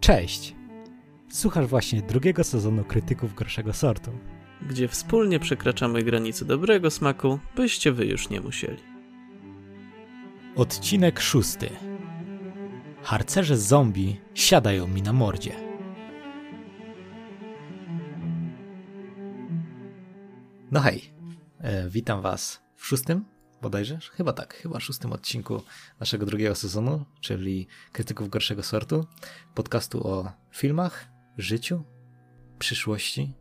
Cześć! Słuchasz właśnie drugiego sezonu Krytyków Gorszego Sortu. Gdzie wspólnie przekraczamy granice dobrego smaku, byście wy już nie musieli. Odcinek szósty. Harcerze zombie siadają mi na mordzie. No hej, e, witam was w szóstym, bodajże, chyba tak, chyba szóstym odcinku naszego drugiego sezonu, czyli Krytyków Gorszego Sortu, podcastu o filmach, życiu, przyszłości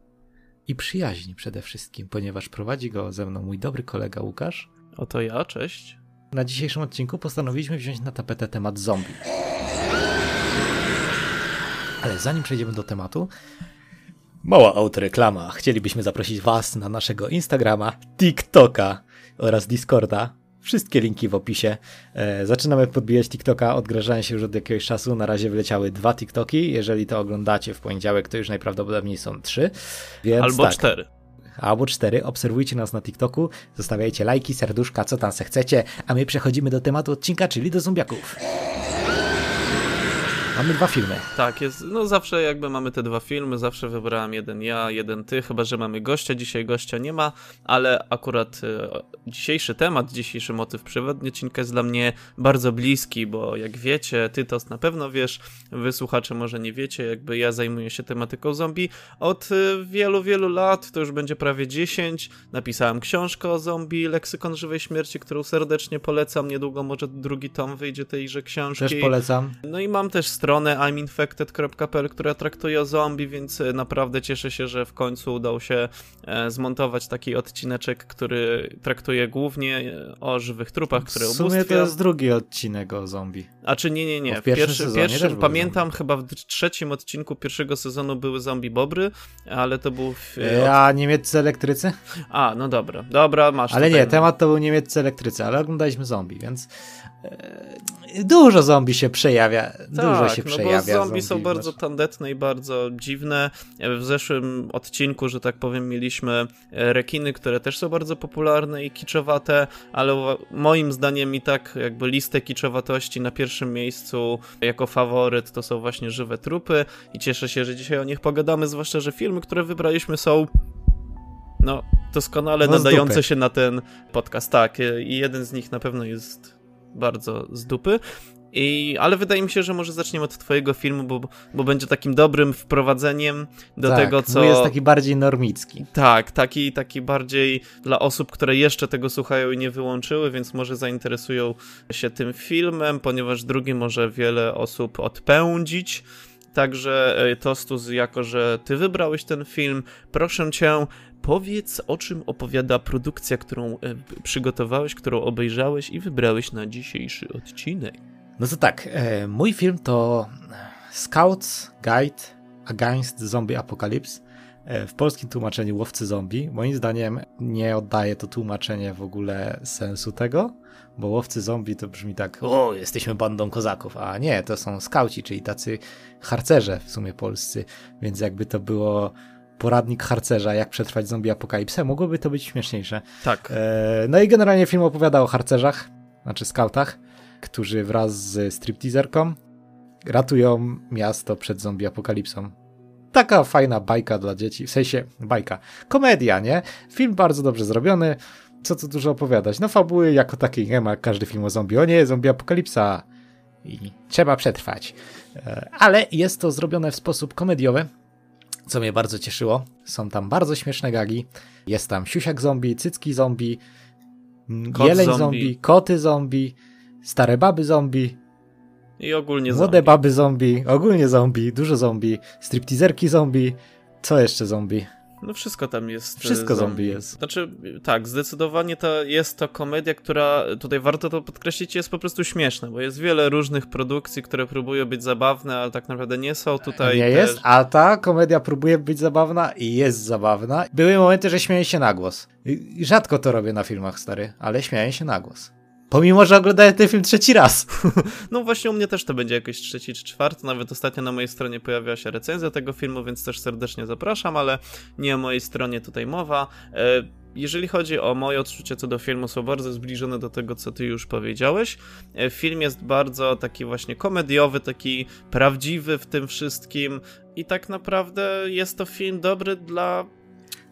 i przyjaźni przede wszystkim, ponieważ prowadzi go ze mną mój dobry kolega Łukasz. Oto ja, cześć. Na dzisiejszym odcinku postanowiliśmy wziąć na tapetę temat zombie. Ale zanim przejdziemy do tematu, mała autoreklama. Chcielibyśmy zaprosić Was na naszego Instagrama, TikToka oraz Discorda. Wszystkie linki w opisie. E, zaczynamy podbijać TikToka, odgrażałem się już od jakiegoś czasu. Na razie wleciały dwa TikToki. Jeżeli to oglądacie w poniedziałek, to już najprawdopodobniej są trzy. Więc Albo tak, cztery. albo cztery. Obserwujcie nas na TikToku, zostawiajcie lajki, serduszka, co tam se chcecie, a my przechodzimy do tematu odcinka, czyli do zombiaków. Mamy dwa filmy. Tak, jest, no zawsze jakby mamy te dwa filmy, zawsze wybrałem jeden ja, jeden ty, chyba że mamy gościa, dzisiaj gościa nie ma, ale akurat e, dzisiejszy temat, dzisiejszy motyw przewodni odcinka jest dla mnie bardzo bliski, bo jak wiecie, ty to na pewno wiesz, wy słuchacze może nie wiecie, jakby ja zajmuję się tematyką zombie od e, wielu, wielu lat, to już będzie prawie 10, napisałem książkę o zombie, Leksykon Żywej Śmierci, którą serdecznie polecam, niedługo może drugi tom wyjdzie tejże książki. Też polecam. No i mam też stronę iminfected.pl, która traktuje o zombie, więc e, naprawdę cieszę się, że w końcu udało się e, zmontować taki odcineczek, który traktuje głównie e, o żywych trupach, które W sumie to ubóstwiam. jest drugi odcinek o zombie. A czy nie, nie, Bo nie. w pierwszym też były pamiętam, chyba w trzecim odcinku pierwszego sezonu były zombie bobry, ale to był... W, A niemieccy elektrycy? A, no dobra, dobra, masz Ale nie, temat to był niemieccy elektrycy, ale oglądaliśmy zombie, więc dużo zombie się przejawia. dużo Tak, się no przejawia. bo zombie są znaczy- bardzo tandetne i bardzo dziwne. W zeszłym odcinku, że tak powiem, mieliśmy e, rekiny, które też są bardzo popularne i kiczowate, ale moim zdaniem i tak jakby listę kiczowatości na pierwszym miejscu jako faworyt to są właśnie żywe trupy i cieszę się, że dzisiaj o nich pogadamy, zwłaszcza, że filmy, które wybraliśmy są no, doskonale No nadające się na ten podcast. Tak, e, i jeden z nich na pewno jest bardzo z dupy. I, ale wydaje mi się, że może zaczniemy od twojego filmu, bo, bo będzie takim dobrym wprowadzeniem do tak, tego, co... jest taki bardziej normicki. Tak, taki, taki bardziej dla osób, które jeszcze tego słuchają i nie wyłączyły, więc może zainteresują się tym filmem, ponieważ drugi może wiele osób odpędzić. Także e, Tostus, jako że ty wybrałeś ten film, proszę cię, powiedz o czym opowiada produkcja, którą e, przygotowałeś, którą obejrzałeś i wybrałeś na dzisiejszy odcinek. No to tak, e, mój film to Scouts Guide Against Zombie Apocalypse. E, w polskim tłumaczeniu Łowcy Zombie. Moim zdaniem nie oddaje to tłumaczenie w ogóle sensu tego, bo Łowcy Zombie to brzmi tak, o, jesteśmy bandą kozaków, a nie, to są skauci, czyli tacy harcerze w sumie polscy, więc jakby to było poradnik harcerza, jak przetrwać zombie apokalipsę, mogłoby to być śmieszniejsze. Tak. E, No i generalnie film opowiada o harcerzach, znaczy skautach, którzy wraz z stripteaserką ratują miasto przed zombie apokalipsą. Taka fajna bajka dla dzieci, w sensie bajka, komedia, nie? Film bardzo dobrze zrobiony, co tu dużo opowiadać. No fabuły jako takiej nie ma, każdy film o zombie. O nie, zombie apokalipsa i trzeba przetrwać. E, Ale jest to zrobione w sposób komediowy, co mnie bardzo cieszyło. Są tam bardzo śmieszne gagi. Jest tam siusiak zombie, cycki zombie, Kot jeleń zombie. zombie, koty zombie, stare baby zombie, I ogólnie młode zombie. baby zombie, ogólnie zombie, dużo zombie, stripteaserki zombie, co jeszcze zombie? No wszystko tam jest. Wszystko e, zombie jest. Znaczy, tak, zdecydowanie to jest to komedia, która tutaj warto to podkreślić, jest po prostu śmieszna, bo jest wiele różnych produkcji, które próbują być zabawne, ale tak naprawdę nie są tutaj. Nie też... jest, a ta komedia próbuje być zabawna i jest zabawna. Były momenty, że śmieję się na głos. Rzadko to robię na filmach, stary, ale śmieję się na głos. Pomimo, że oglądałem ten film trzeci raz. No właśnie u mnie też to będzie jakiś trzeci czy czwarty, nawet ostatnio na mojej stronie pojawiła się recenzja tego filmu, więc też serdecznie zapraszam, ale nie o mojej stronie tutaj mowa. E, jeżeli chodzi o moje odczucia co do filmu, są bardzo zbliżone do tego, co ty już powiedziałeś. E, film jest bardzo taki właśnie komediowy, taki prawdziwy w tym wszystkim i tak naprawdę jest to film dobry dla...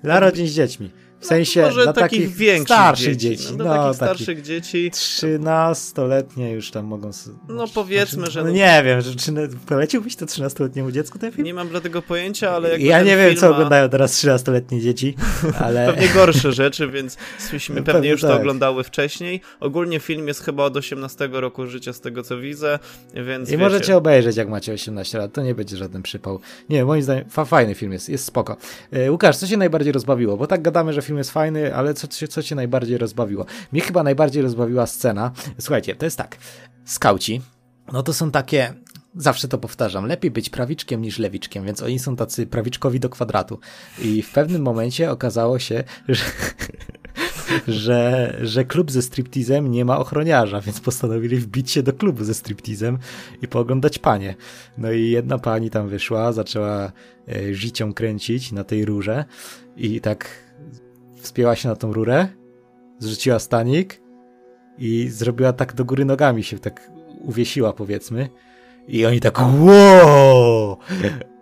Dla rodzin z dziećmi. W sensie Może dla takich takich większych starszych dzieci. dzieci. No, No, takich starszych dzieci. 13-letnie już tam mogą. No powiedzmy, że No no- nie wiem, że czy poleciłbyś to 13-letniemu dziecku ten film? Nie mam dla tego pojęcia, ale jakby Ja nie wiem, co ma oglądają teraz 13-letnie dzieci, ale. Pewnie gorsze rzeczy, więc myśmy No pewnie pewnie już to tak. oglądały wcześniej. Ogólnie film jest chyba od 18 roku życia, z tego co widzę, więc I wiecie, możecie obejrzeć, jak macie 18 lat, to nie będzie żaden przypał. Nie, moim zdaniem fa fajny film jest, jest spoko. E, Łukasz, co cię najbardziej rozbawiło? Bo tak gadamy, że film jest fajny, ale co, cię- co cię najbardziej rozbawiło? Mnie chyba najbardziej rozbawiła scena. Słuchajcie, to jest tak. Skauci, no to są takie, zawsze to powtarzam, lepiej być prawiczkiem niż lewiczkiem, więc oni są tacy prawiczkowi do kwadratu. I w pewnym momencie okazało się, że, że, że klub ze striptizem nie ma ochroniarza, więc postanowili wbić się do klubu ze striptizem i pooglądać panie. No i jedna pani tam wyszła, zaczęła e, życią kręcić na tej rurze i tak wspięła się na tą rurę, zrzuciła stanik i zrobiła tak do góry nogami się tak uwiesiła powiedzmy i oni tak wow,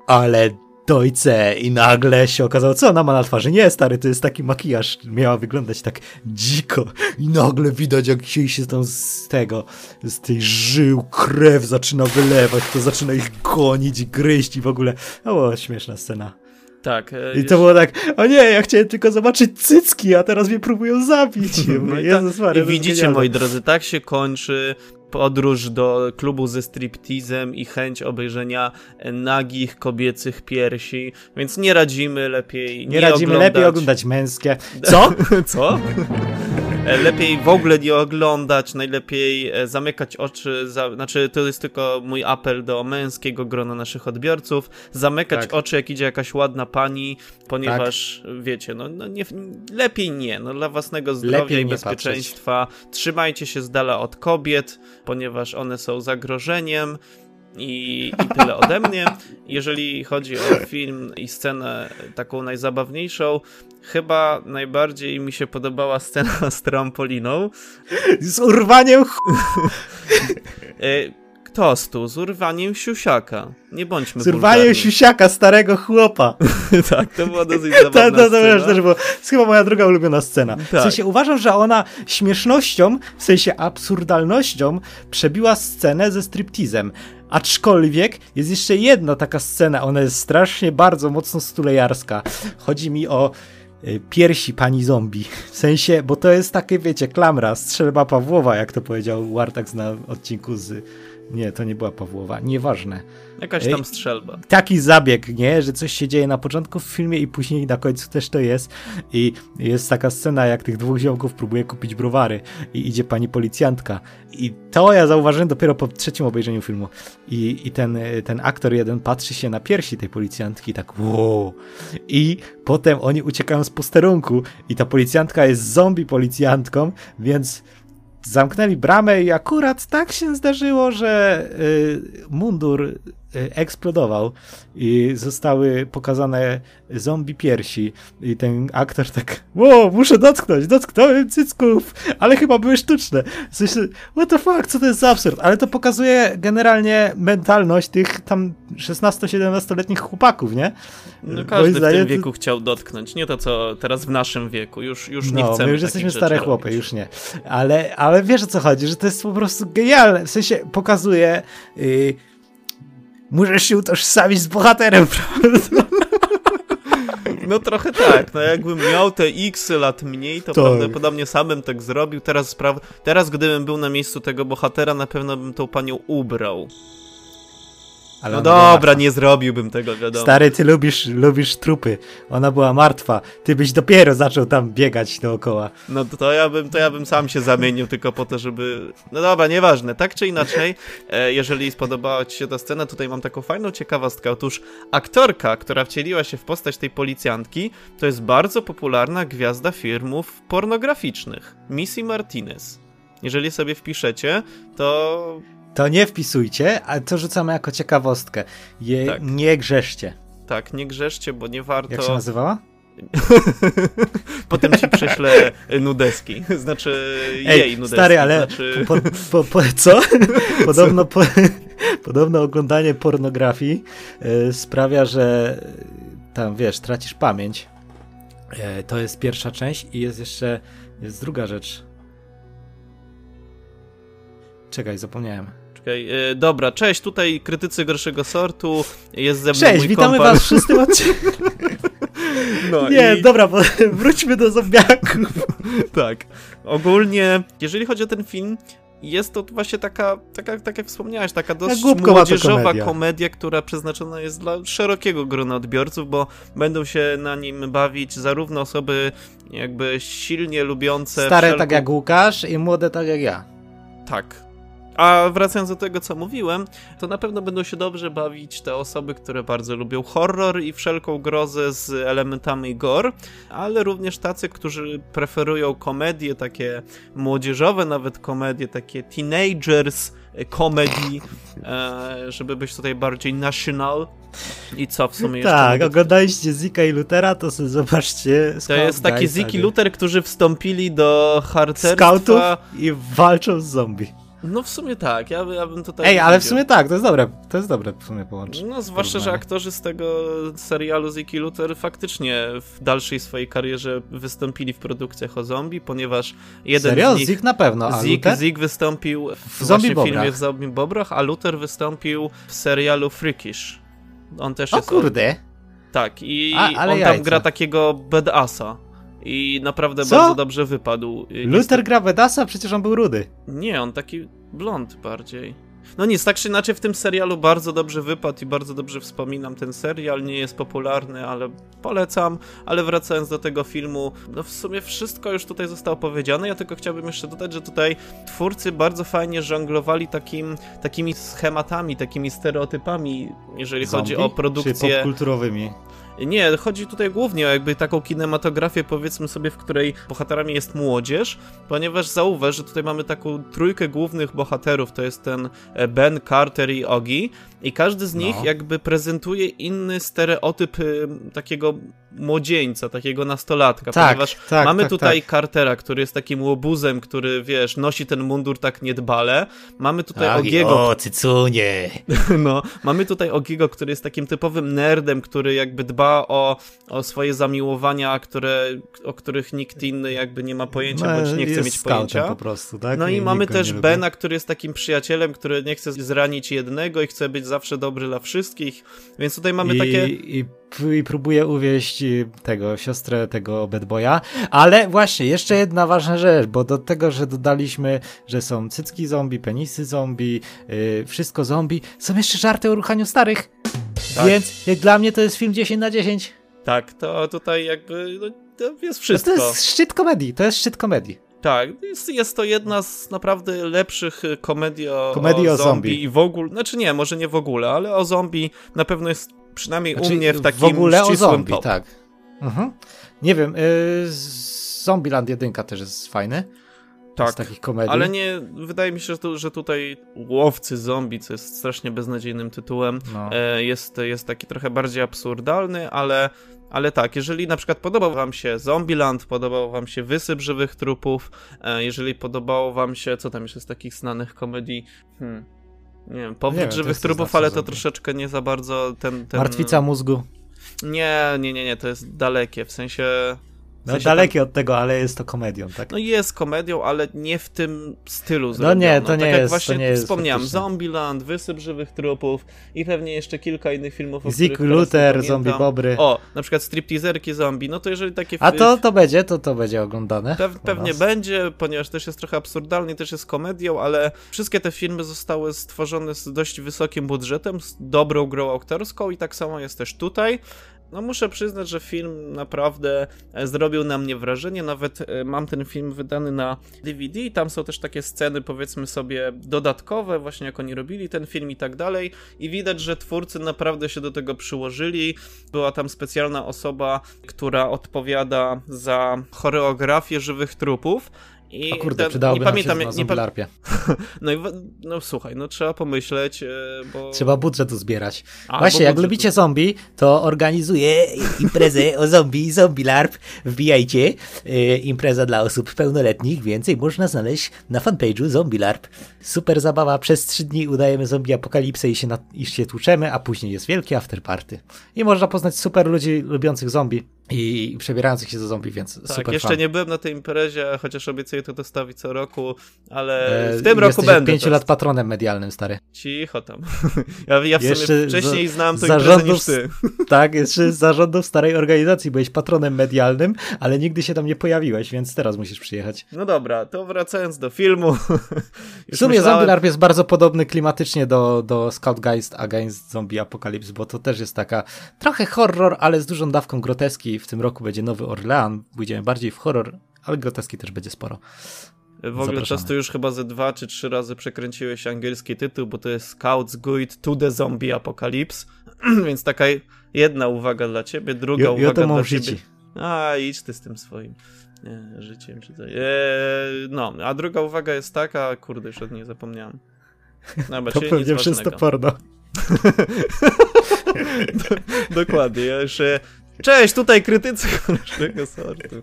ale dojce i nagle się okazało, co ona ma na twarzy? Nie, stary, to jest taki makijaż, miała wyglądać tak dziko i nagle widać, jak się, się tam z tego, z tej żył krew zaczyna wylewać, to zaczyna ich gonić, gryźć i w ogóle, była śmieszna scena. Tak. e, I to było tak, o nie, ja chciałem tylko zobaczyć cycki, a teraz mnie próbują zabić. No i, Jezus tak, Maria, I widzicie, genialne. moi drodzy, tak się kończy podróż do klubu ze striptizem i chęć obejrzenia nagich kobiecych piersi, więc nie radzimy, lepiej nie, Nie radzimy, oglądać. lepiej oglądać męskie. Co? Co? E, Lepiej w ogóle nie oglądać, najlepiej e, zamykać oczy, za, znaczy to jest tylko mój apel do męskiego grona naszych odbiorców, zamykać Tak. oczy jak idzie jakaś ładna pani, ponieważ wiecie, no, no nie, lepiej nie, no dla własnego zdrowia Lepiej i bezpieczeństwa trzymajcie się z dala od kobiet, ponieważ one są zagrożeniem. I, I tyle ode mnie. Jeżeli chodzi o film i scenę taką najzabawniejszą, chyba najbardziej mi się podobała scena z trampoliną. Z urwaniem ch... Tostu z urwaniem siusiaka. Nie bądźmy Z urwaniem siusiaka starego chłopa. tak, to była dosyć To, zabawna to, to scena. też, było, to jest chyba moja druga ulubiona scena. W Tak. sensie uważam, że ona śmiesznością, w sensie absurdalnością przebiła scenę ze striptizem. Aczkolwiek jest jeszcze jedna taka scena, ona jest strasznie bardzo mocno stulejarska. Chodzi mi o y, piersi pani zombie. W sensie, bo to jest takie, wiecie, klamra, strzelba Pawłowa, jak to powiedział Wartax na odcinku z... Nie, to nie była Pawłowa, nieważne. Jakaś tam strzelba. taki zabieg, nie? Że coś się dzieje na początku w filmie i później na końcu też to jest. I jest taka scena, jak tych dwóch ziomków próbuje kupić browary i idzie pani policjantka. I to ja zauważyłem dopiero po trzecim obejrzeniu filmu. I, i ten, ten aktor jeden patrzy się na piersi tej policjantki tak wow. I potem oni uciekają z posterunku i ta policjantka jest zombie policjantką, więc zamknęli bramę i akurat tak się zdarzyło, że y, mundur eksplodował i zostały pokazane zombie piersi i ten aktor tak wow, muszę dotknąć, dotknąłem cycków, ale chyba były sztuczne. W sensie, what the fuck, co to jest za absurd? Ale to pokazuje generalnie mentalność tych tam 16-17-letnich chłopaków, nie? No Moim każdy w zdaniem tym to- wieku chciał dotknąć, nie to co teraz w naszym wieku, już, już nie no, chcemy my już jesteśmy stare robić. chłopy, już nie. Ale, ale wiesz o co chodzi, że to jest po prostu genialne. W sensie pokazuje. Yy, możesz się utożsamić z bohaterem, prawda? No trochę tak, no jakbym miał te x lat mniej, to Tak. prawdopodobnie sam bym tak zrobił. Teraz, spra- teraz gdybym był na miejscu tego bohatera, na pewno bym tą panią ubrał. Ale No dobra, nie zrobiłbym tego, wiadomo. Stary, ty lubisz, lubisz trupy. Ona była martwa. Ty byś dopiero zaczął tam biegać dookoła. No to, to, ja bym, to ja bym sam się zamienił tylko po to, żeby... No dobra, nieważne. Tak czy inaczej, e, jeżeli spodobała ci się ta scena, tutaj mam taką fajną ciekawostkę. Otóż aktorka, która wcieliła się w postać tej policjantki, to jest bardzo popularna gwiazda filmów pornograficznych. Missy Martinez. Jeżeli sobie wpiszecie, to To nie wpisujcie, a to rzucamy jako ciekawostkę. Je, Tak. Nie grzeszcie. tak, nie grzeszcie, bo nie warto... Jak się nazywała? Potem ci prześlę nudeski. Znaczy Ej, jej nudeski. Stary, ale znaczy... po, po, po, co? Podobno, po, podobno oglądanie pornografii y, sprawia, że tam wiesz, tracisz pamięć. Y, to jest pierwsza część i jest jeszcze jest druga rzecz. Czekaj, zapomniałem. Czekaj, yy, dobra, cześć, tutaj krytycy gorszego sortu, jest ze mną Cześć, mój witamy kompan. was w szóstym odcinku. No Nie, i... dobra, bo, wróćmy do zombiaków. Tak. Ogólnie, jeżeli chodzi o ten film, jest to właśnie taka, taka tak jak wspomniałeś, taka dość głupkowata młodzieżowa komedia. komedia. która przeznaczona jest dla szerokiego grona odbiorców, bo będą się na nim bawić zarówno osoby jakby silnie lubiące... Stare wszelką- tak jak Łukasz i młode tak jak ja. Tak. A wracając do tego, co mówiłem, to na pewno będą się dobrze bawić te osoby, które bardzo lubią horror i wszelką grozę z elementami gore, ale również tacy, którzy preferują komedie takie młodzieżowe, nawet komedie takie teenagers comedy, e, żeby być tutaj bardziej national. I co w sumie jeszcze Tak, oglądaliście Zika i Lutera, to sobie zobaczcie. To jest taki Guys, Ziki tak. Luther, którzy wstąpili do harcerstwa. Scoutów i walczą z zombie. No w sumie tak, ja, by- ja bym tutaj... Ej, ale w sumie tak, to jest dobre. To jest dobre w sumie połączenie. No, zwłaszcza, że aktorzy z tego serialu Ziki Luther faktycznie w dalszej swojej karierze wystąpili w produkcjach o zombie, ponieważ jeden Serio? z nich... Zik na pewno, a Zik? Zik wystąpił w, W właśnie Bobrach. filmie w Zombie Bobrach, a Luther wystąpił w serialu Freakish. On też O jest... kurde. Tak, i A, on tam jajca. gra takiego badassa. I naprawdę Co? bardzo dobrze wypadł. Luther gra Bedasa? Przecież on był rudy. nie, on taki blond bardziej. No nic, tak czy inaczej w tym serialu bardzo dobrze wypadł i bardzo dobrze wspominam ten serial. Nie jest popularny, ale polecam. Ale wracając do tego filmu, no w sumie wszystko już tutaj zostało powiedziane. Ja tylko chciałbym jeszcze dodać, że tutaj twórcy bardzo fajnie żonglowali takim, takimi schematami, takimi stereotypami, jeżeli chodzi Zombie? o Czy produkcję. popkulturowymi? Nie, chodzi tutaj głównie o jakby taką kinematografię, powiedzmy sobie, w której bohaterami jest młodzież, ponieważ zauważ, że tutaj mamy taką trójkę głównych bohaterów, to jest ten e, Ben, Carter i Ogi i każdy z nich No. jakby prezentuje inny stereotyp y, takiego młodzieńca, takiego nastolatka, Tak, ponieważ tak, mamy tak, tutaj tak. Cartera, który jest takim łobuzem, który, wiesz, nosi ten mundur tak niedbale, mamy tutaj Ogiego, Tak, O, cycunie. no, mamy tutaj Ogiego, który jest takim typowym nerdem, który jakby dba o, o swoje zamiłowania, które, o których nikt inny jakby nie ma pojęcia, bądź nie chce mieć pojęcia. po prostu, tak? No i nikt mamy też. Bena, który jest takim przyjacielem, który nie chce zranić jednego i chce być zawsze dobry dla wszystkich, więc tutaj mamy I, takie... i, I próbuje uwieść y, tego, siostrę tego bad boya. Ale właśnie, jeszcze jedna ważna rzecz, bo do tego, że dodaliśmy, że są cycki zombie, penisy zombie, yy, wszystko zombie, są jeszcze żarty o ruchaniu starych. Tak. Więc jak dla mnie to jest film 10 na 10. Tak, to tutaj jakby no, to jest To wszystko. jest szczyt komedii, to jest szczyt komedii. Tak, jest, jest to jedna z naprawdę lepszych y, komedii o, Komedii o o zombie. zombie. i w ogóle, znaczy nie, może nie w ogóle, ale o zombie na pewno jest przynajmniej Znaczy, u mnie w takim w ogóle o ścisłym zombie, top. tak. Mhm. Nie wiem, yy, Zombieland 1 też jest fajny. Tak, Z takich komedii. ale nie, wydaje mi się, że, tu, że tutaj Łowcy Zombie, co jest strasznie beznadziejnym tytułem, No. e, jest, jest taki trochę bardziej absurdalny, ale, ale tak, jeżeli na przykład podobał wam się Zombieland, podobał wam się Wysyp Żywych Trupów, e, jeżeli podobało wam się, co tam jeszcze z takich znanych komedii, hmm, nie wiem, Nie Powrót wiem, Żywych Trupów, znaczy ale to zombie. troszeczkę nie za bardzo ten... ten... Martwica mózgu. Nie, nie, nie, nie, to jest dalekie, w sensie... W No sensie dalekie od tego, ale jest to komedią, tak? No jest komedią, ale nie w tym stylu No zrobiono. nie, to nie tak jak jest- właśnie to nie jest wspomniałem. Zombieland, Wysyp Żywych Trupów i pewnie jeszcze kilka innych filmów, o nie Luther. Zombie Bobry. O, na przykład stripteaserki zombie, no to jeżeli takie... A to, to będzie, to to będzie oglądane. Pew, u pewnie nas. będzie, ponieważ też jest trochę absurdalnie, też jest komedią, ale wszystkie te filmy zostały stworzone z dość wysokim budżetem, z dobrą grą aktorską i tak samo jest też tutaj. No muszę przyznać, że film naprawdę e, zrobił na mnie wrażenie, nawet e, mam ten film wydany na DVD tam są też takie sceny powiedzmy sobie dodatkowe, właśnie jak oni robili ten film i tak dalej. I widać, że twórcy naprawdę się do tego przyłożyli. Była tam specjalna osoba, która odpowiada za choreografię żywych trupów I o kurde, przydałoby nie pamiętam, się nie, no i no słuchaj, no trzeba pomyśleć, e, bo... Trzeba budżet uzbierać. A, Właśnie, jak lubicie zombie, to organizuję imprezę o zombie, zombie LARP. Wbijajcie. E, impreza dla osób pełnoletnich. Więcej można znaleźć na fanpage'u Zombie LARP. Super zabawa. Przez trzy dni udajemy zombie apokalipsę i się, na, i się tłuczemy, a później jest wielkie afterparty. I można poznać super ludzi lubiących zombie i przebierających się za zombie, więc tak, super jeszcze fan. nie byłem na tej imprezie, chociaż obiecuję to dostawić co roku, ale e, w tym roku będę. pięciu lat patronem medialnym, stary. Cicho tam. Ja, ja w jeszcze sumie wcześniej za, znam to zarządów, niż ty. Tak, jeszcze z zarządów starej organizacji byłeś patronem medialnym, ale nigdy się tam nie pojawiłeś, więc teraz musisz przyjechać. No dobra, to wracając do filmu. w sumie myślałem... Zombie LARP jest bardzo podobny klimatycznie do, do Scoutgeist Against Zombie Apocalypse, bo to też jest taka trochę horror, ale z dużą dawką groteski. W tym roku będzie Nowy Orlean, pójdziemy bardziej w horror, ale groteski też będzie sporo. W ogóle często już chyba ze dwa czy trzy razy przekręciłeś angielski tytuł, bo to jest Scouts Guide to the Zombie Apocalypse, więc taka jedna uwaga dla ciebie, druga jo, uwaga dla życie. ciebie. A, idź ty z tym swoim nie, życiem czy coś. Eee, no, a druga uwaga jest taka, kurde, już od niej zapomniałem. No, to pewnie to porno. Dokładnie, ja jeszcze Cześć, tutaj krytycy różnego sortu.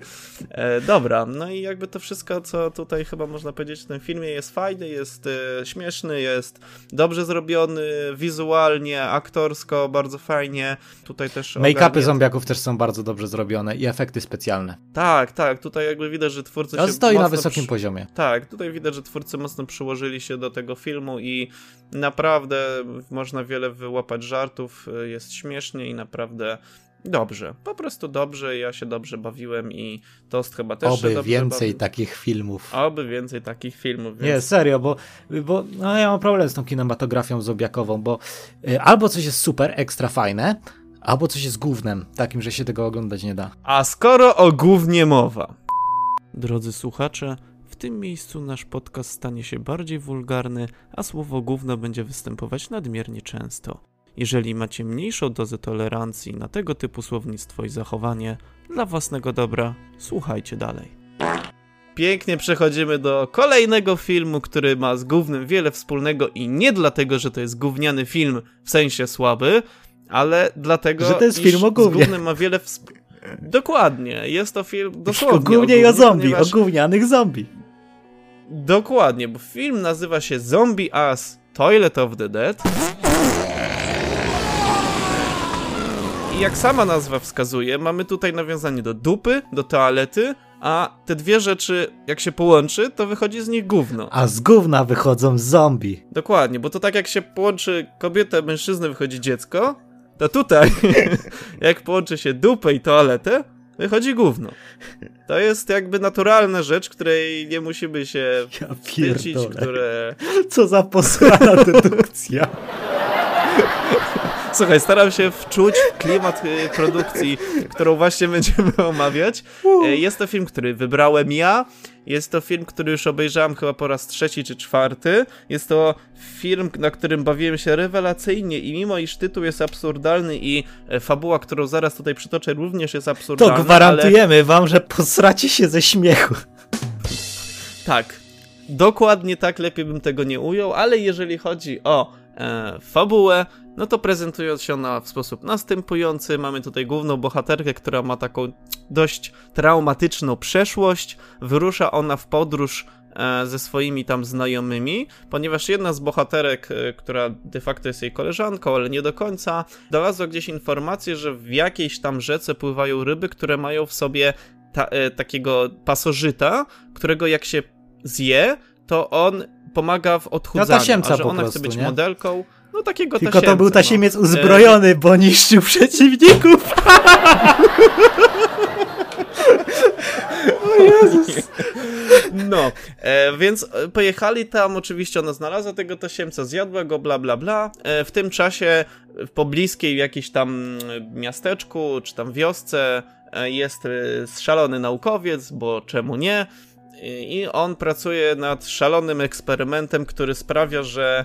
E, dobra, no i jakby to wszystko, co tutaj chyba można powiedzieć w tym filmie jest fajny, jest e, śmieszny, jest dobrze zrobiony, wizualnie, aktorsko, bardzo fajnie. Tutaj też... Make-upy zombiaków też są bardzo dobrze zrobione i efekty specjalne. Tak, tak, tutaj jakby widać, że twórcy On się stoi na wysokim przy... poziomie. Tak, tutaj widać, że twórcy mocno przyłożyli się do tego filmu i naprawdę można wiele wyłapać żartów, jest śmiesznie i naprawdę Dobrze, po prostu dobrze, ja się dobrze bawiłem i Tost chyba też Oby się dobrze więcej bawił. takich filmów. Oby więcej takich filmów. Więc... Nie, serio, bo, bo no ja mam problem z tą kinematografią zobiakową, bo y, albo coś jest super, ekstra fajne, albo coś jest głównym, takim, że się tego oglądać nie da. A skoro o głównie mowa. Drodzy słuchacze, w tym miejscu nasz podcast stanie się bardziej wulgarny, a słowo gówno będzie występować nadmiernie często. Jeżeli macie mniejszą dozę tolerancji na tego typu słownictwo i zachowanie, dla własnego dobra, słuchajcie dalej. Pięknie przechodzimy do kolejnego filmu, który ma z głównym wiele wspólnego i nie dlatego, że to jest gówniany film w sensie słaby, ale dlatego, że to jest film o gównie. z głównym ma wiele wspólnego. Dokładnie, jest to film dosłownie o, o, o zombie, ponieważ... o gównianych zombie. Dokładnie, bo film nazywa się Zombie As Toilet of the Dead. Jak sama nazwa wskazuje, mamy tutaj nawiązanie do dupy, do toalety, a te dwie rzeczy, jak się połączy, to wychodzi z nich gówno. A z gówna wychodzą zombie. Dokładnie, bo to tak jak się połączy kobietę, mężczyznę, wychodzi dziecko, to tutaj, jak połączy się dupę i toaletę, wychodzi gówno. To jest jakby naturalna rzecz, której nie musimy się ja wstydzić, które... Co za posłana dedukcja. Słuchaj, staram się wczuć w klimat y, produkcji, którą właśnie będziemy omawiać. E, jest to film, który wybrałem ja. Jest to film, który już obejrzałem chyba po raz trzeci czy czwarty. Jest to film, na którym bawiłem się rewelacyjnie i mimo iż tytuł jest absurdalny i e, fabuła, którą zaraz tutaj przytoczę również jest absurdalna. To gwarantujemy ale... wam, że posracie się ze śmiechu. Tak. Dokładnie tak, lepiej bym tego nie ujął, ale jeżeli chodzi o e, fabułę, no to prezentując się ona w sposób następujący, mamy tutaj główną bohaterkę, która ma taką dość traumatyczną przeszłość. Wyrusza ona w podróż e, ze swoimi tam znajomymi, ponieważ jedna z bohaterek, e, która de facto jest jej koleżanką, ale nie do końca, znalazła gdzieś informację, że w jakiejś tam rzece pływają ryby, które mają w sobie ta, e, takiego pasożyta, którego jak się zje, to on pomaga w odchudzaniu, no a że ona prostu, chce być nie? modelką, no takiego Tylko to był tasiemiec no. uzbrojony, bo niszczył przeciwników. o Jezus. No, e, więc pojechali tam, oczywiście ona znalazła tego tasiemca, zjadła go, bla bla bla. E, w tym czasie w pobliskiej jakiejś tam miasteczku, czy tam wiosce e, jest e, szalony naukowiec, bo czemu nie? I on pracuje nad szalonym eksperymentem, który sprawia, że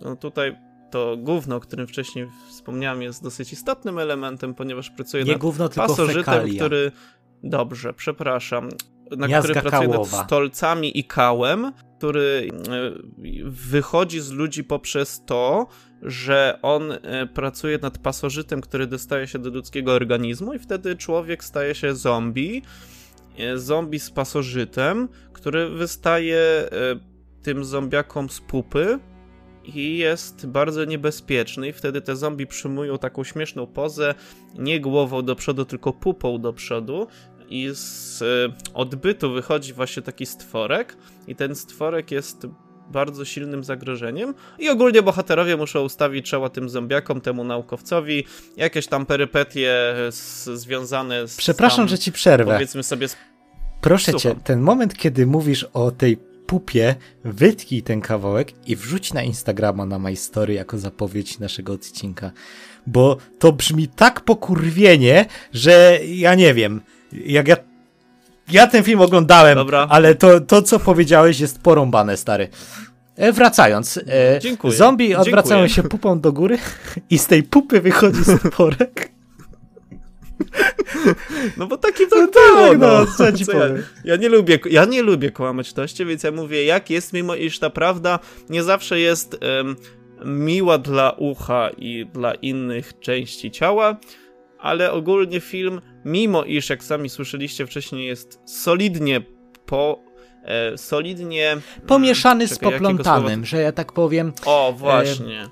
no tutaj to gówno, o którym wcześniej wspomniałem, jest dosyć istotnym elementem, ponieważ pracuje Nie nad gówno, pasożytem, który... Dobrze, przepraszam. na Miazga który pracuje nad Kałowa. stolcami i kałem, który wychodzi z ludzi poprzez to, że on e, pracuje nad pasożytem, który dostaje się do ludzkiego organizmu i wtedy człowiek staje się zombie. E, Zombie z pasożytem, który wystaje e, tym zombiakom z pupy i jest bardzo niebezpieczny. I wtedy te zombie przyjmują taką śmieszną pozę, nie głową do przodu, tylko pupą do przodu. I z e, odbytu wychodzi właśnie taki stworek. I ten stworek jest bardzo silnym zagrożeniem i ogólnie bohaterowie muszą ustawić czoła tym zombiakom, temu naukowcowi, jakieś tam perypetie z, związane z Przepraszam, tam, że ci przerwę. powiedzmy sobie z Proszę Słucham. cię, ten moment, kiedy mówisz o tej pupie, wytnij ten kawałek i wrzuć na Instagrama na My Story jako zapowiedź naszego odcinka. Bo to brzmi tak pokurwienie, że ja nie wiem. Jak ja. Ja ten film oglądałem, Dobra. ale to, to, co powiedziałeś, jest porąbane, stary. E, wracając, e, Dziękuję. zombie odwracają Dziękuję. się pupą do góry i z tej pupy wychodzi stworek. No bo taki to No było, tak, no. no, co ci ja, powiem. ja nie lubię, ja nie lubię kłamać toście, więc ja mówię jak jest, mimo iż ta prawda nie zawsze jest em, miła dla ucha i dla innych części ciała, ale ogólnie film, mimo iż jak sami słyszeliście wcześniej jest solidnie po... E, solidnie... Pomieszany z czekaj, jakiego poplątanym, że ja tak powiem. O, właśnie.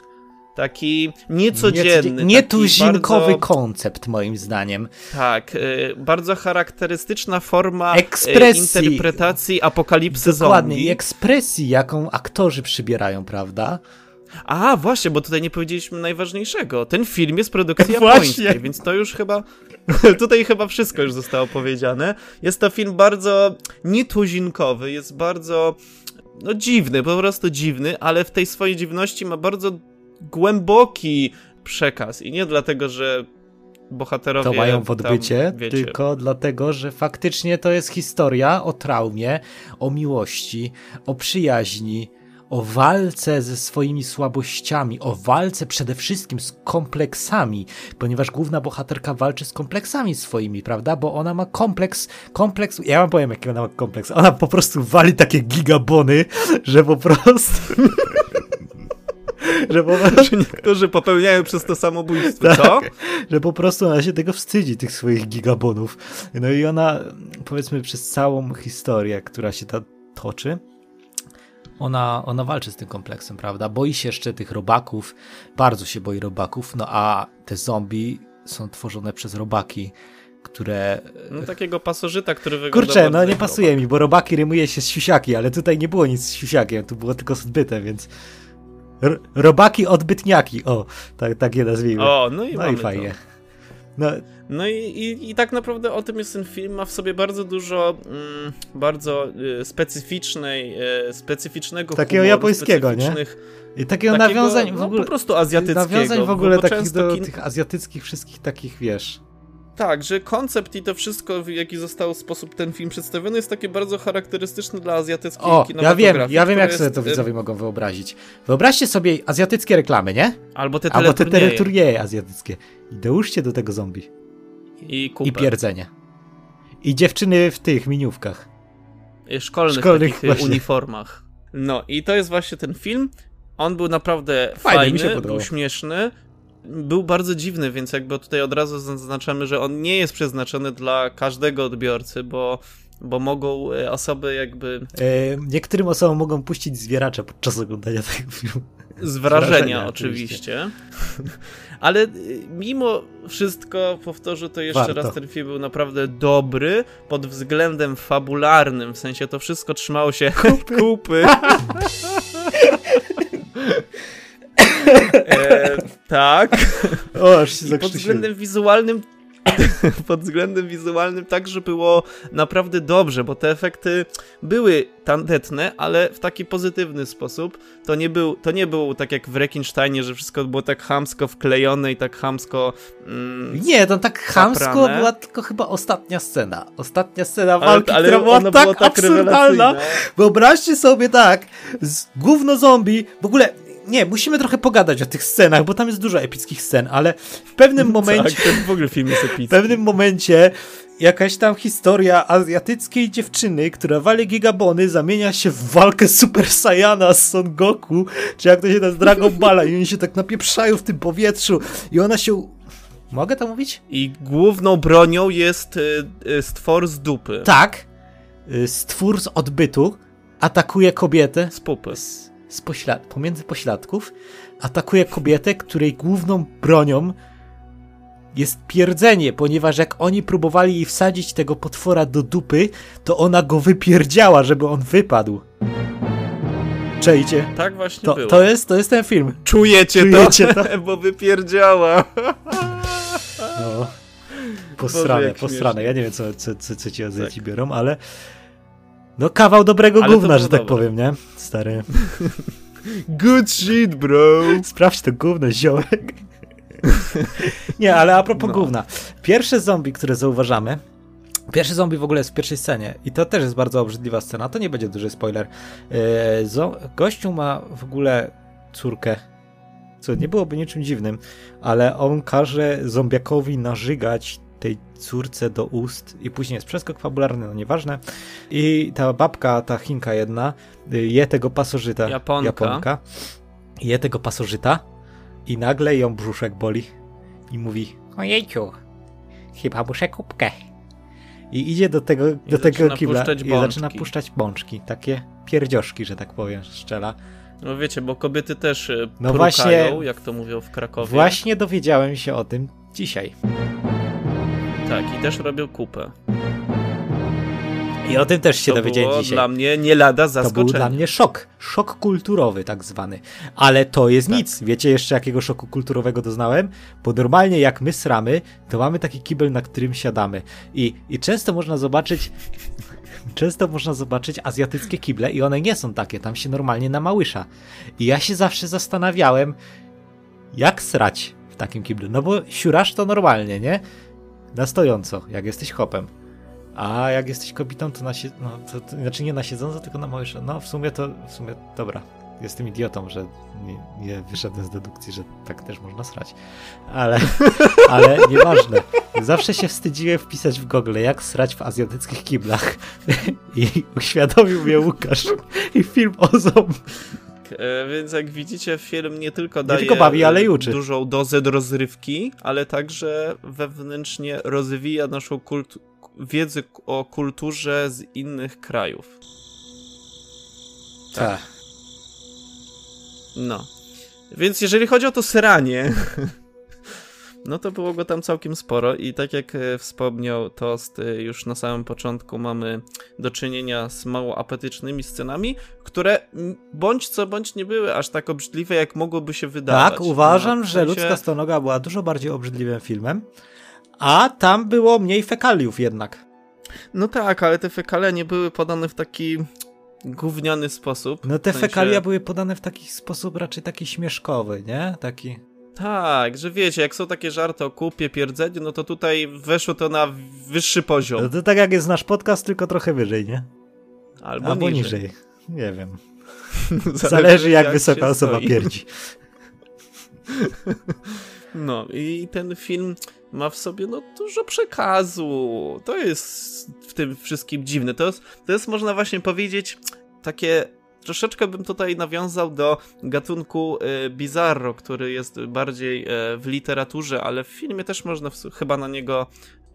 Taki niecodzienny. Nietuzinkowy bardzo... koncept, moim zdaniem. Tak, y, bardzo charakterystyczna forma Ekspresji. y, interpretacji apokalipsy Dokładnie. zombie. I ekspresji, jaką aktorzy przybierają, prawda? A, właśnie, bo tutaj nie powiedzieliśmy najważniejszego. Ten film jest produkcji japońskiej, więc to już chyba... tutaj chyba wszystko już zostało powiedziane. Jest to film bardzo nietuzinkowy, jest bardzo... No dziwny, po prostu dziwny, ale w tej swojej dziwności ma bardzo głęboki przekaz. I nie dlatego, że bohaterowie To mają w odbycie, tam, tylko dlatego, że faktycznie to jest historia o traumie, o miłości, o przyjaźni, o walce ze swoimi słabościami, o walce przede wszystkim z kompleksami, ponieważ główna bohaterka walczy z kompleksami swoimi, prawda? Bo ona ma kompleks, kompleks, ja wam powiem jaki ona ma kompleks, ona po prostu wali takie gigabony, że po prostu... że po prostu... Niektórzy popełniają przez to samobójstwo, Tak. co? że po prostu ona się tego wstydzi, tych swoich gigabonów. No i ona, powiedzmy, przez całą historię, która się ta toczy, ona, ona walczy z tym kompleksem, prawda? Boi się jeszcze tych robaków, bardzo się boi robaków, no a te zombie są tworzone przez robaki, które... No takiego pasożyta, który wygląda Kurczę, no nie pasuje mi, bo robaki rymuje się z siusiaki, ale tutaj nie było nic z siusiakiem, tu było tylko z odbytem, więc... R- robaki odbytniaki, o, tak, tak je nazwijmy. O, no i no i fajnie. To. No, No i, i, i tak naprawdę o tym jest ten film. Ma w sobie bardzo dużo mm, bardzo y, specyficznej, y, specyficznego Takiego humoru, japońskiego, nie? I takiego, takiego, nawiązań w no, ogóle. po prostu azjatyckiego. Nawiązań w ogóle takich do tych azjatyckich wszystkich takich, wiesz. Tak, że koncept i to wszystko, w jaki został sposób ten film przedstawiony, jest takie bardzo charakterystyczne dla azjatyckiej O, ja wiem, ja wiem jak sobie jest, to y, widzowie mogą wyobrazić. Wyobraźcie sobie azjatyckie reklamy, nie? Albo te Albo te teleturnieje. azjatyckie. I dołóżcie do tego zombie. I kupę. I pierdzenie. I dziewczyny w tych miniówkach. Szkolnych, Szkolnych uniformach. No i to jest właśnie ten film. On był naprawdę Fajny, fajny, mi się podobał. był śmieszny. Był bardzo dziwny, więc jakby tutaj od razu zaznaczamy, że on nie jest przeznaczony dla każdego odbiorcy, bo, bo mogą y, osoby jakby E, niektórym osobom mogą puścić zwieracze podczas oglądania tego filmu. z wrażenia, wrażenia, oczywiście. Ale y, mimo wszystko, powtórzę to jeszcze Warto. raz, ten film był naprawdę dobry pod względem fabularnym, w sensie to wszystko trzymało się kupy. e, tak. O, aż się I pod względem wizualnym pod względem wizualnym także było naprawdę dobrze, bo te efekty były tandetne, ale w taki pozytywny sposób. To nie był, to nie był tak jak w Rekinsteinie, że wszystko było tak chamsko wklejone i tak chamsko... Mm, Nie, to tak chamsko Zaprane. była tylko chyba ostatnia scena. Ostatnia scena ale, walki, ale która była tak była tak absurdalna. rewelacyjna. Wyobraźcie sobie tak, z gówno zombie, w ogóle nie, musimy trochę pogadać o tych scenach, bo tam jest dużo epickich scen, ale w pewnym momencie... tak, ten w ogóle film jest epicki. W pewnym momencie jakaś tam historia azjatyckiej dziewczyny, która wali gigabony, zamienia się w walkę Super Saiyana z Son Goku, czy jak to się nazywa, Dragon Balla i oni się tak napieprzają w tym powietrzu i ona się... Mogę to mówić? I główną bronią jest y, y, stwór z dupy. Tak. Y, Stwór z odbytu atakuje kobietę Z pupy. z, z poślad pomiędzy pośladków, atakuje kobietę, której główną bronią jest pierdzenie, ponieważ jak oni próbowali jej wsadzić tego potwora do dupy, to ona go wypierdziała, żeby on wypadł. Czejcie? Tak właśnie To, było. to, jest, to jest ten film. Czujecie, Czujecie to? Bo wypierdziała. No. Posrane, jak posrane. Ja nie wiem, co, co, co, co ci Azjaci biorą, ale... No kawał dobrego Ale gówna, że tak dobre. powiem, nie? Stary. Good shit, bro. Sprawdź to gówno, ziołek. Nie, ale a propos No. gówna. Pierwsze zombie, które zauważamy, pierwszy zombie w ogóle jest w pierwszej scenie i to też jest bardzo obrzydliwa scena, to nie będzie duży spoiler. Zo- gościu ma w ogóle córkę, co nie byłoby niczym dziwnym, ale on każe zombiakowi narzygać tej córce do ust i później jest przeskok fabularny, no nieważne. I ta babka, ta Chinka jedna, je tego pasożyta. Japonka. Japonka je tego pasożyta i nagle ją brzuszek boli i mówi ojejciu, chyba muszę kubkę. I idzie do tego, do tego kibla i zaczyna puszczać bączki, takie pierdzioszki, że tak powiem, szczela. No wiecie, bo kobiety też y, No prukają, właśnie- jak to mówią w Krakowie. Właśnie dowiedziałem się o tym dzisiaj. Tak, i też robią kupę. I o tym też się to dowiedziałem było dzisiaj. dla mnie nie lada To zaskoczenie. był dla mnie szok. Szok kulturowy tak zwany. Ale to jest Tak. nic. Wiecie jeszcze jakiego szoku kulturowego doznałem? Bo normalnie jak my sramy, to mamy taki kibel, na którym siadamy. I, i często można zobaczyć... Często można zobaczyć azjatyckie kible i one nie są takie, tam się normalnie namałysza. I ja się zawsze zastanawiałem, jak srać w takim kiblu. No bo siurasz to normalnie, nie? Na stojąco, jak jesteś hopem. A jak jesteś kobietą, to na no, to, to, znaczy nie na siedząco, tylko na małysza. No w sumie to, w sumie, dobra. Jestem idiotą, że nie, nie wyszedłem z dedukcji, że tak też można srać. Ale, ale nieważne. Zawsze się wstydziłem wpisać w Google, jak srać w azjatyckich kiblach. I uświadomił mnie Łukasz. I film o zombie. E, Więc jak widzicie, film nie tylko daje tylko bawi, ale i uczy. dużą dozę do rozrywki, ale także wewnętrznie rozwija naszą kult- wiedzę o kulturze z innych krajów. Tak. No. Więc jeżeli chodzi o to sranie, no to było go tam całkiem sporo i tak jak e, wspomniał Tost, e, już na samym początku mamy do czynienia z mało apetycznymi scenami, które bądź co bądź nie były aż tak obrzydliwe, jak mogłoby się wydawać. Tak, uważam, No, że sensie- Ludzka Stonoga była dużo bardziej obrzydliwym filmem. A tam było mniej fekaliów jednak. No tak, ale te fekale nie były podane w taki gówniany sposób. No te W sensie- fekalia były podane w taki sposób raczej taki śmieszkowy, nie? Taki. Tak, że wiecie, jak są takie żarty o kupie, pierdzeniu, no to tutaj weszło to na wyższy poziom. No to tak jak jest nasz podcast, tylko trochę wyżej, nie? Albo, Albo niżej. niżej. Nie wiem. Zależy jak, wysoka się osoba stoi. pierdzi. No i ten film ma w sobie no, dużo przekazu. To jest w tym wszystkim dziwne. To jest, to jest można właśnie powiedzieć takie. Troszeczkę bym tutaj nawiązał do gatunku e, bizarro, który jest bardziej e, w literaturze, ale w filmie też można chyba na niego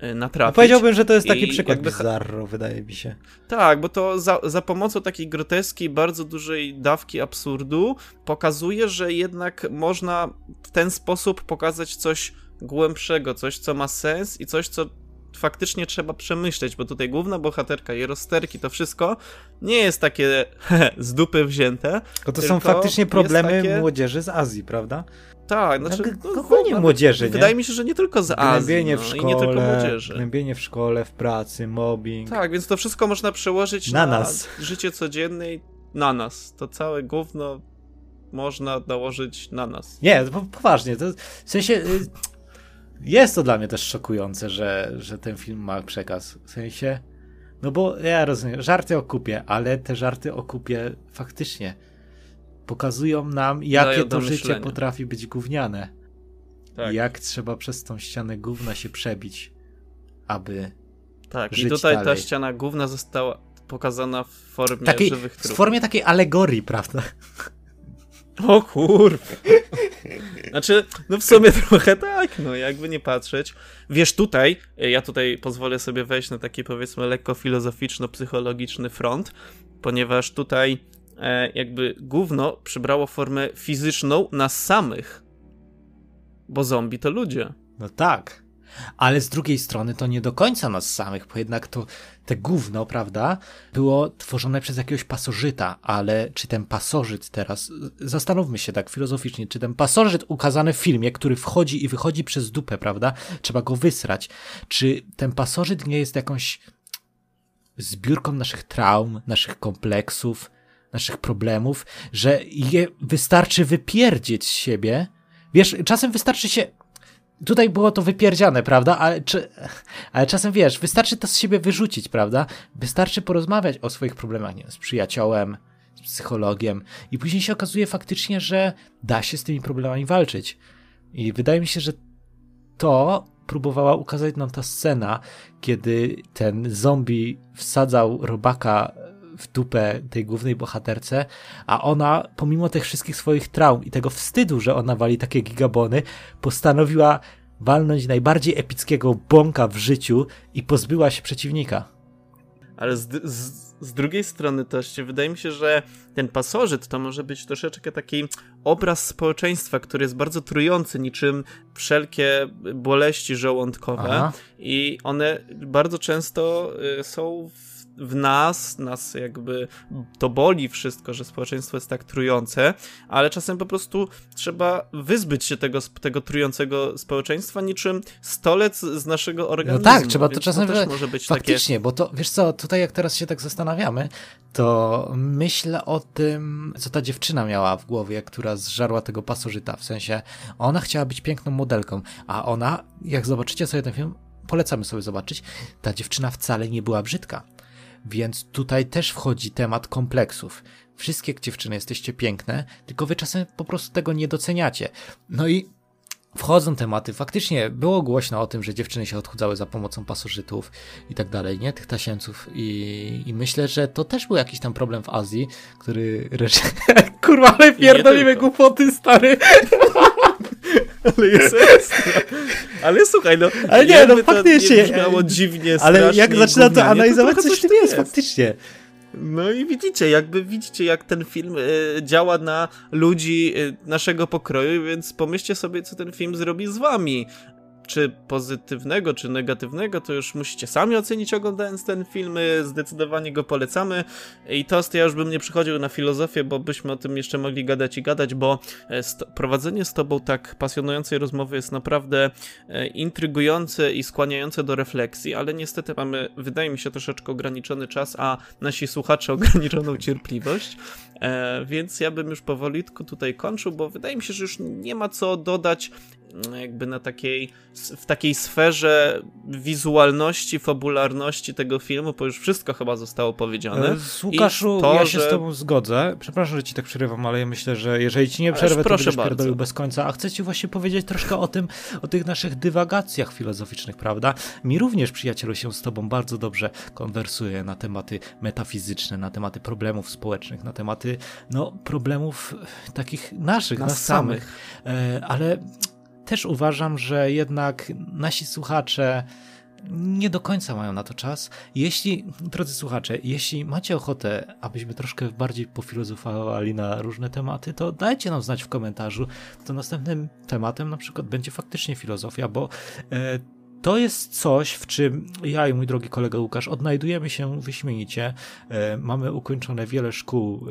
No natrafić. powiedziałbym, że to jest taki I przykład jakby- bizarro, wydaje mi się. Tak, bo to za, za pomocą takiej groteski, bardzo dużej dawki absurdu pokazuje, że jednak można w ten sposób pokazać coś głębszego, coś, co ma sens i coś, co faktycznie trzeba przemyśleć, bo tutaj główna bohaterka, jej rozterki, to wszystko nie jest takie z dupy wzięte. Bo to Tylko są faktycznie problemy takie- młodzieży z Azji, prawda? Tak, znaczy... No, no, ogólnie nawet młodzieży, nie? Wydaje mi się, że nie tylko z Azji, no, w i nie tylko szkole, młodzieży. gnębienie w szkole, w pracy, mobbing. Tak, więc to wszystko można przełożyć Na na, nas. życie codzienne i na nas. To całe gówno można nałożyć na nas. Nie, po, poważnie, to w sensie y, jest to dla mnie też szokujące, że, że ten film ma przekaz. W sensie, no bo ja rozumiem, żarty o kupie, ale te żarty o kupie faktycznie Pokazują nam, jakie to życie potrafi być gówniane. Tak. Jak trzeba przez tą ścianę gówna się przebić, aby. Tak, i tutaj dalej. ta ściana gówna została pokazana w formie żywych trupów. W formie takiej alegorii, prawda? O kurwa. Znaczy, no w sumie trochę tak, no jakby nie patrzeć. Wiesz, tutaj, ja tutaj pozwolę sobie wejść na taki powiedzmy lekko filozoficzno-psychologiczny front, ponieważ tutaj e, jakby gówno przybrało formę fizyczną nas samych. Bo zombie to ludzie. No tak. Ale z drugiej strony to nie do końca nas samych, bo jednak to te gówno, prawda, było tworzone przez jakiegoś pasożyta, ale czy ten pasożyt teraz, zastanówmy się tak filozoficznie, czy ten pasożyt ukazany w filmie, który wchodzi i wychodzi przez dupę, prawda, trzeba go wysrać, czy ten pasożyt nie jest jakąś zbiórką naszych traum, naszych kompleksów, naszych problemów, że je wystarczy wypierdzieć z siebie. Wiesz, czasem wystarczy się Tutaj było to wypierdziane, prawda? Ale, czy, ale czasem wiesz, wystarczy to z siebie wyrzucić, prawda? Wystarczy porozmawiać o swoich problemach, nie z przyjaciołem, z psychologiem, i później się okazuje faktycznie, że da się z tymi problemami walczyć. I wydaje mi się, że to próbowała ukazać nam ta scena, kiedy ten zombie wsadzał robaka w dupę tej głównej bohaterce, a ona, pomimo tych wszystkich swoich traum i tego wstydu, że ona wali takie gigabony, postanowiła walnąć najbardziej epickiego bąka w życiu i pozbyła się przeciwnika. Ale z, z, z, drugiej strony też wydaje mi się, że ten pasożyt to może być troszeczkę taki obraz społeczeństwa, który jest bardzo trujący, niczym wszelkie boleści żołądkowe Aha. i one bardzo często y, są w w nas, nas jakby to boli wszystko, że społeczeństwo jest tak trujące, ale czasem po prostu trzeba wyzbyć się tego, tego trującego społeczeństwa niczym stolec z naszego organizmu. No tak, trzeba to czasem... To też może być faktycznie, takie... bo to, wiesz co, tutaj jak teraz się tak zastanawiamy, to myślę o tym, co ta dziewczyna miała w głowie, która zżarła tego pasożyta, w sensie ona chciała być piękną modelką, a ona, jak zobaczycie sobie ten film, polecamy sobie zobaczyć, ta dziewczyna wcale nie była brzydka. Więc tutaj też wchodzi temat kompleksów. Wszystkie dziewczyny jesteście piękne, tylko wy czasem po prostu tego nie doceniacie. No i wchodzą tematy. Faktycznie było głośno o tym, że dziewczyny się odchudzały za pomocą pasożytów i tak dalej, nie? Tych tasiemców. I, I, myślę, że to też był jakiś tam problem w Azji, który... Kurwa, ale pierdolimy głupoty, stary. ale jest ekstra. Ale słuchaj, no. Ale nie, no faktycznie. To nie dziwnie, Ale jak zaczyna to analizować, coś w tym jest, faktycznie. No i widzicie, jakby widzicie, jak ten film y, działa na ludzi y, naszego pokroju, więc pomyślcie sobie, co ten film zrobi z wami czy pozytywnego, czy negatywnego, to już musicie sami ocenić oglądając ten film. Zdecydowanie go polecamy. I to ja już bym nie przychodził na filozofię, bo byśmy o tym jeszcze mogli gadać i gadać, bo e, prowadzenie z tobą tak pasjonującej rozmowy jest naprawdę e, intrygujące i skłaniające do refleksji, ale niestety mamy, wydaje mi się, troszeczkę ograniczony czas, a nasi słuchacze ograniczoną cierpliwość. E, więc ja bym już powolutku tutaj kończył, bo wydaje mi się, że już nie ma co dodać jakby na takiej, w takiej sferze wizualności, fabularności tego filmu, bo już wszystko chyba zostało powiedziane. E, Łukaszu, to, ja się że... z tobą zgodzę. Przepraszam, że ci tak przerywam, ale ja myślę, że jeżeli ci nie przerwę, to będziesz pierdolił bez końca. A chcę ci właśnie powiedzieć troszkę o tym, o tych naszych dywagacjach filozoficznych, prawda? Mi również, przyjacielu, się z tobą bardzo dobrze konwersuje na tematy metafizyczne, na tematy problemów społecznych, na tematy, no, problemów takich naszych, nas, nas samych. samych. E, ale też uważam, że jednak nasi słuchacze nie do końca mają na to czas. Jeśli, drodzy słuchacze, jeśli macie ochotę, abyśmy troszkę bardziej pofilozofowali na różne tematy, to dajcie nam znać w komentarzu. To następnym tematem na przykład będzie faktycznie filozofia, bo e, to jest coś, w czym ja i mój drogi kolega Łukasz odnajdujemy się wyśmienicie. E, mamy ukończone wiele szkół.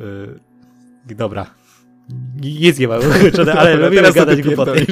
E, dobra, nic nie mamy ukończone, ale Dobra, lubimy gadać ty głupoty.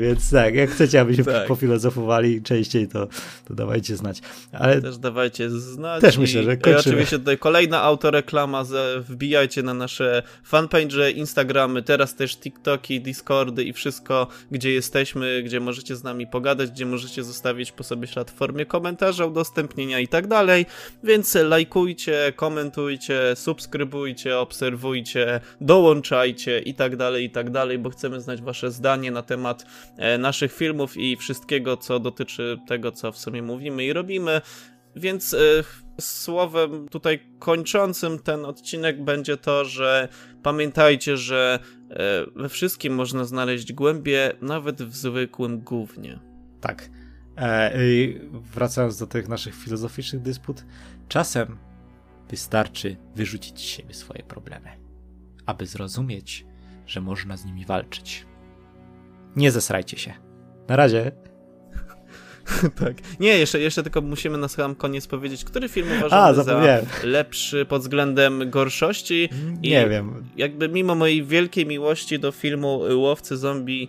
Więc tak, jak chcecie, abyśmy Tak. pofilozofowali częściej, to, to dawajcie znać. Ale Też dawajcie znać. Też myślę, że I kończymy. oczywiście tutaj kolejna autoreklama, wbijajcie na nasze fanpage, Instagramy, teraz też TikToki, Discordy i wszystko, gdzie jesteśmy, gdzie możecie z nami pogadać, gdzie możecie zostawić po sobie ślad w formie komentarza, udostępnienia i tak dalej, więc lajkujcie, komentujcie, subskrybujcie, obserwujcie, dołączajcie i tak dalej, i tak dalej, bo chcemy znać wasze zdanie na temat e, naszych filmów i wszystkiego, co dotyczy tego, co w sumie mówimy i robimy. Więc e, słowem tutaj kończącym ten odcinek będzie to, że pamiętajcie, że e, we wszystkim można znaleźć głębie, nawet w zwykłym gównie. tak. Wracając do tych naszych filozoficznych dysput, czasem wystarczy wyrzucić z siebie swoje problemy, aby zrozumieć, że można z nimi walczyć. Nie zesrajcie się. Na razie. tak. Nie, jeszcze, jeszcze tylko musimy na sam koniec powiedzieć, który film A, uważamy za zapomniałem. lepszy pod względem gorszości. I Nie wiem. jakby mimo mojej wielkiej miłości do filmu Łowcy Zombie,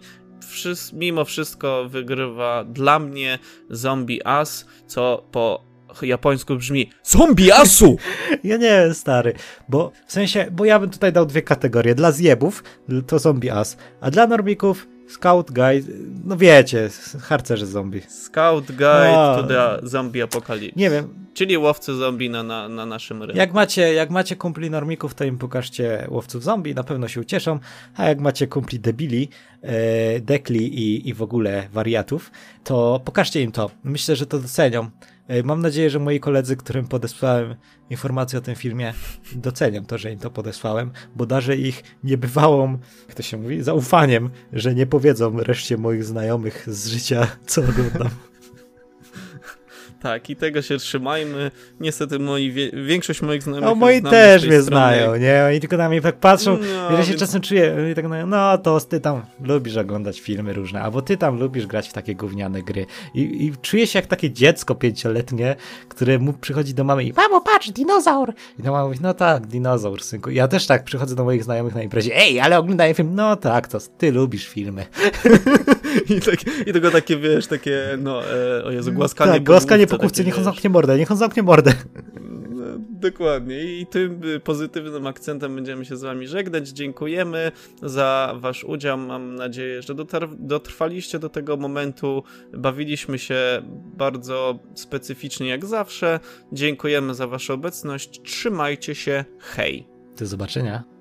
mimo wszystko wygrywa dla mnie Zombie As, co po japońsku brzmi Zombie Asu! Ja nie wiem, stary, bo w sensie, bo ja bym tutaj dał dwie kategorie. Dla zjebów to zombie as, a dla normików scout guy, no wiecie, harcerze zombie. Scout Guide A. to Zombie Apocalypse. Nie wiem, Czyli łowcy zombie na, na, na naszym rynku. jak macie, jak macie kumpli normików, to im pokażcie łowców zombie, na pewno się ucieszą, a jak macie kumpli debili, e, dekli i, i w ogóle wariatów, to pokażcie im to. Myślę, że to docenią. E, Mam nadzieję, że moi koledzy, którym podesłałem informacje o tym filmie, docenią to, że im to podesłałem, bo darzę ich niebywałą, jak to się mówi, zaufaniem, że nie powiedzą reszcie moich znajomych z życia, co oglądam. Tak, i tego się trzymajmy. Niestety moi, większość moich znajomych No moi też mnie strony. znają, nie? Oni tylko na mnie tak patrzą, No, ja się więc- czasem czuję, tak mówią, no to ty tam lubisz oglądać filmy różne, albo ty tam lubisz grać w takie gówniane gry. I, i czuję się jak takie dziecko pięcioletnie, które mu przychodzi do mamy i mamo patrz, dinozaur! I mama mówi, no tak, dinozaur, synku. Ja też tak przychodzę do moich znajomych na imprezie, ej, ale oglądają film, no tak, to ty lubisz filmy. I, tak, I tylko takie, wiesz, takie, no, e, o Jezu, głaskanie tak, głaskanie po główce, niech on zamknie mordę, niech on zamknie mordę. No, dokładnie. I tym y, pozytywnym akcentem będziemy się z wami żegnać. Dziękujemy za wasz udział. Mam nadzieję, że dotrwaliście do tego momentu. Bawiliśmy się bardzo specyficznie jak zawsze. Dziękujemy za waszą obecność. Trzymajcie się. Hej! Do zobaczenia.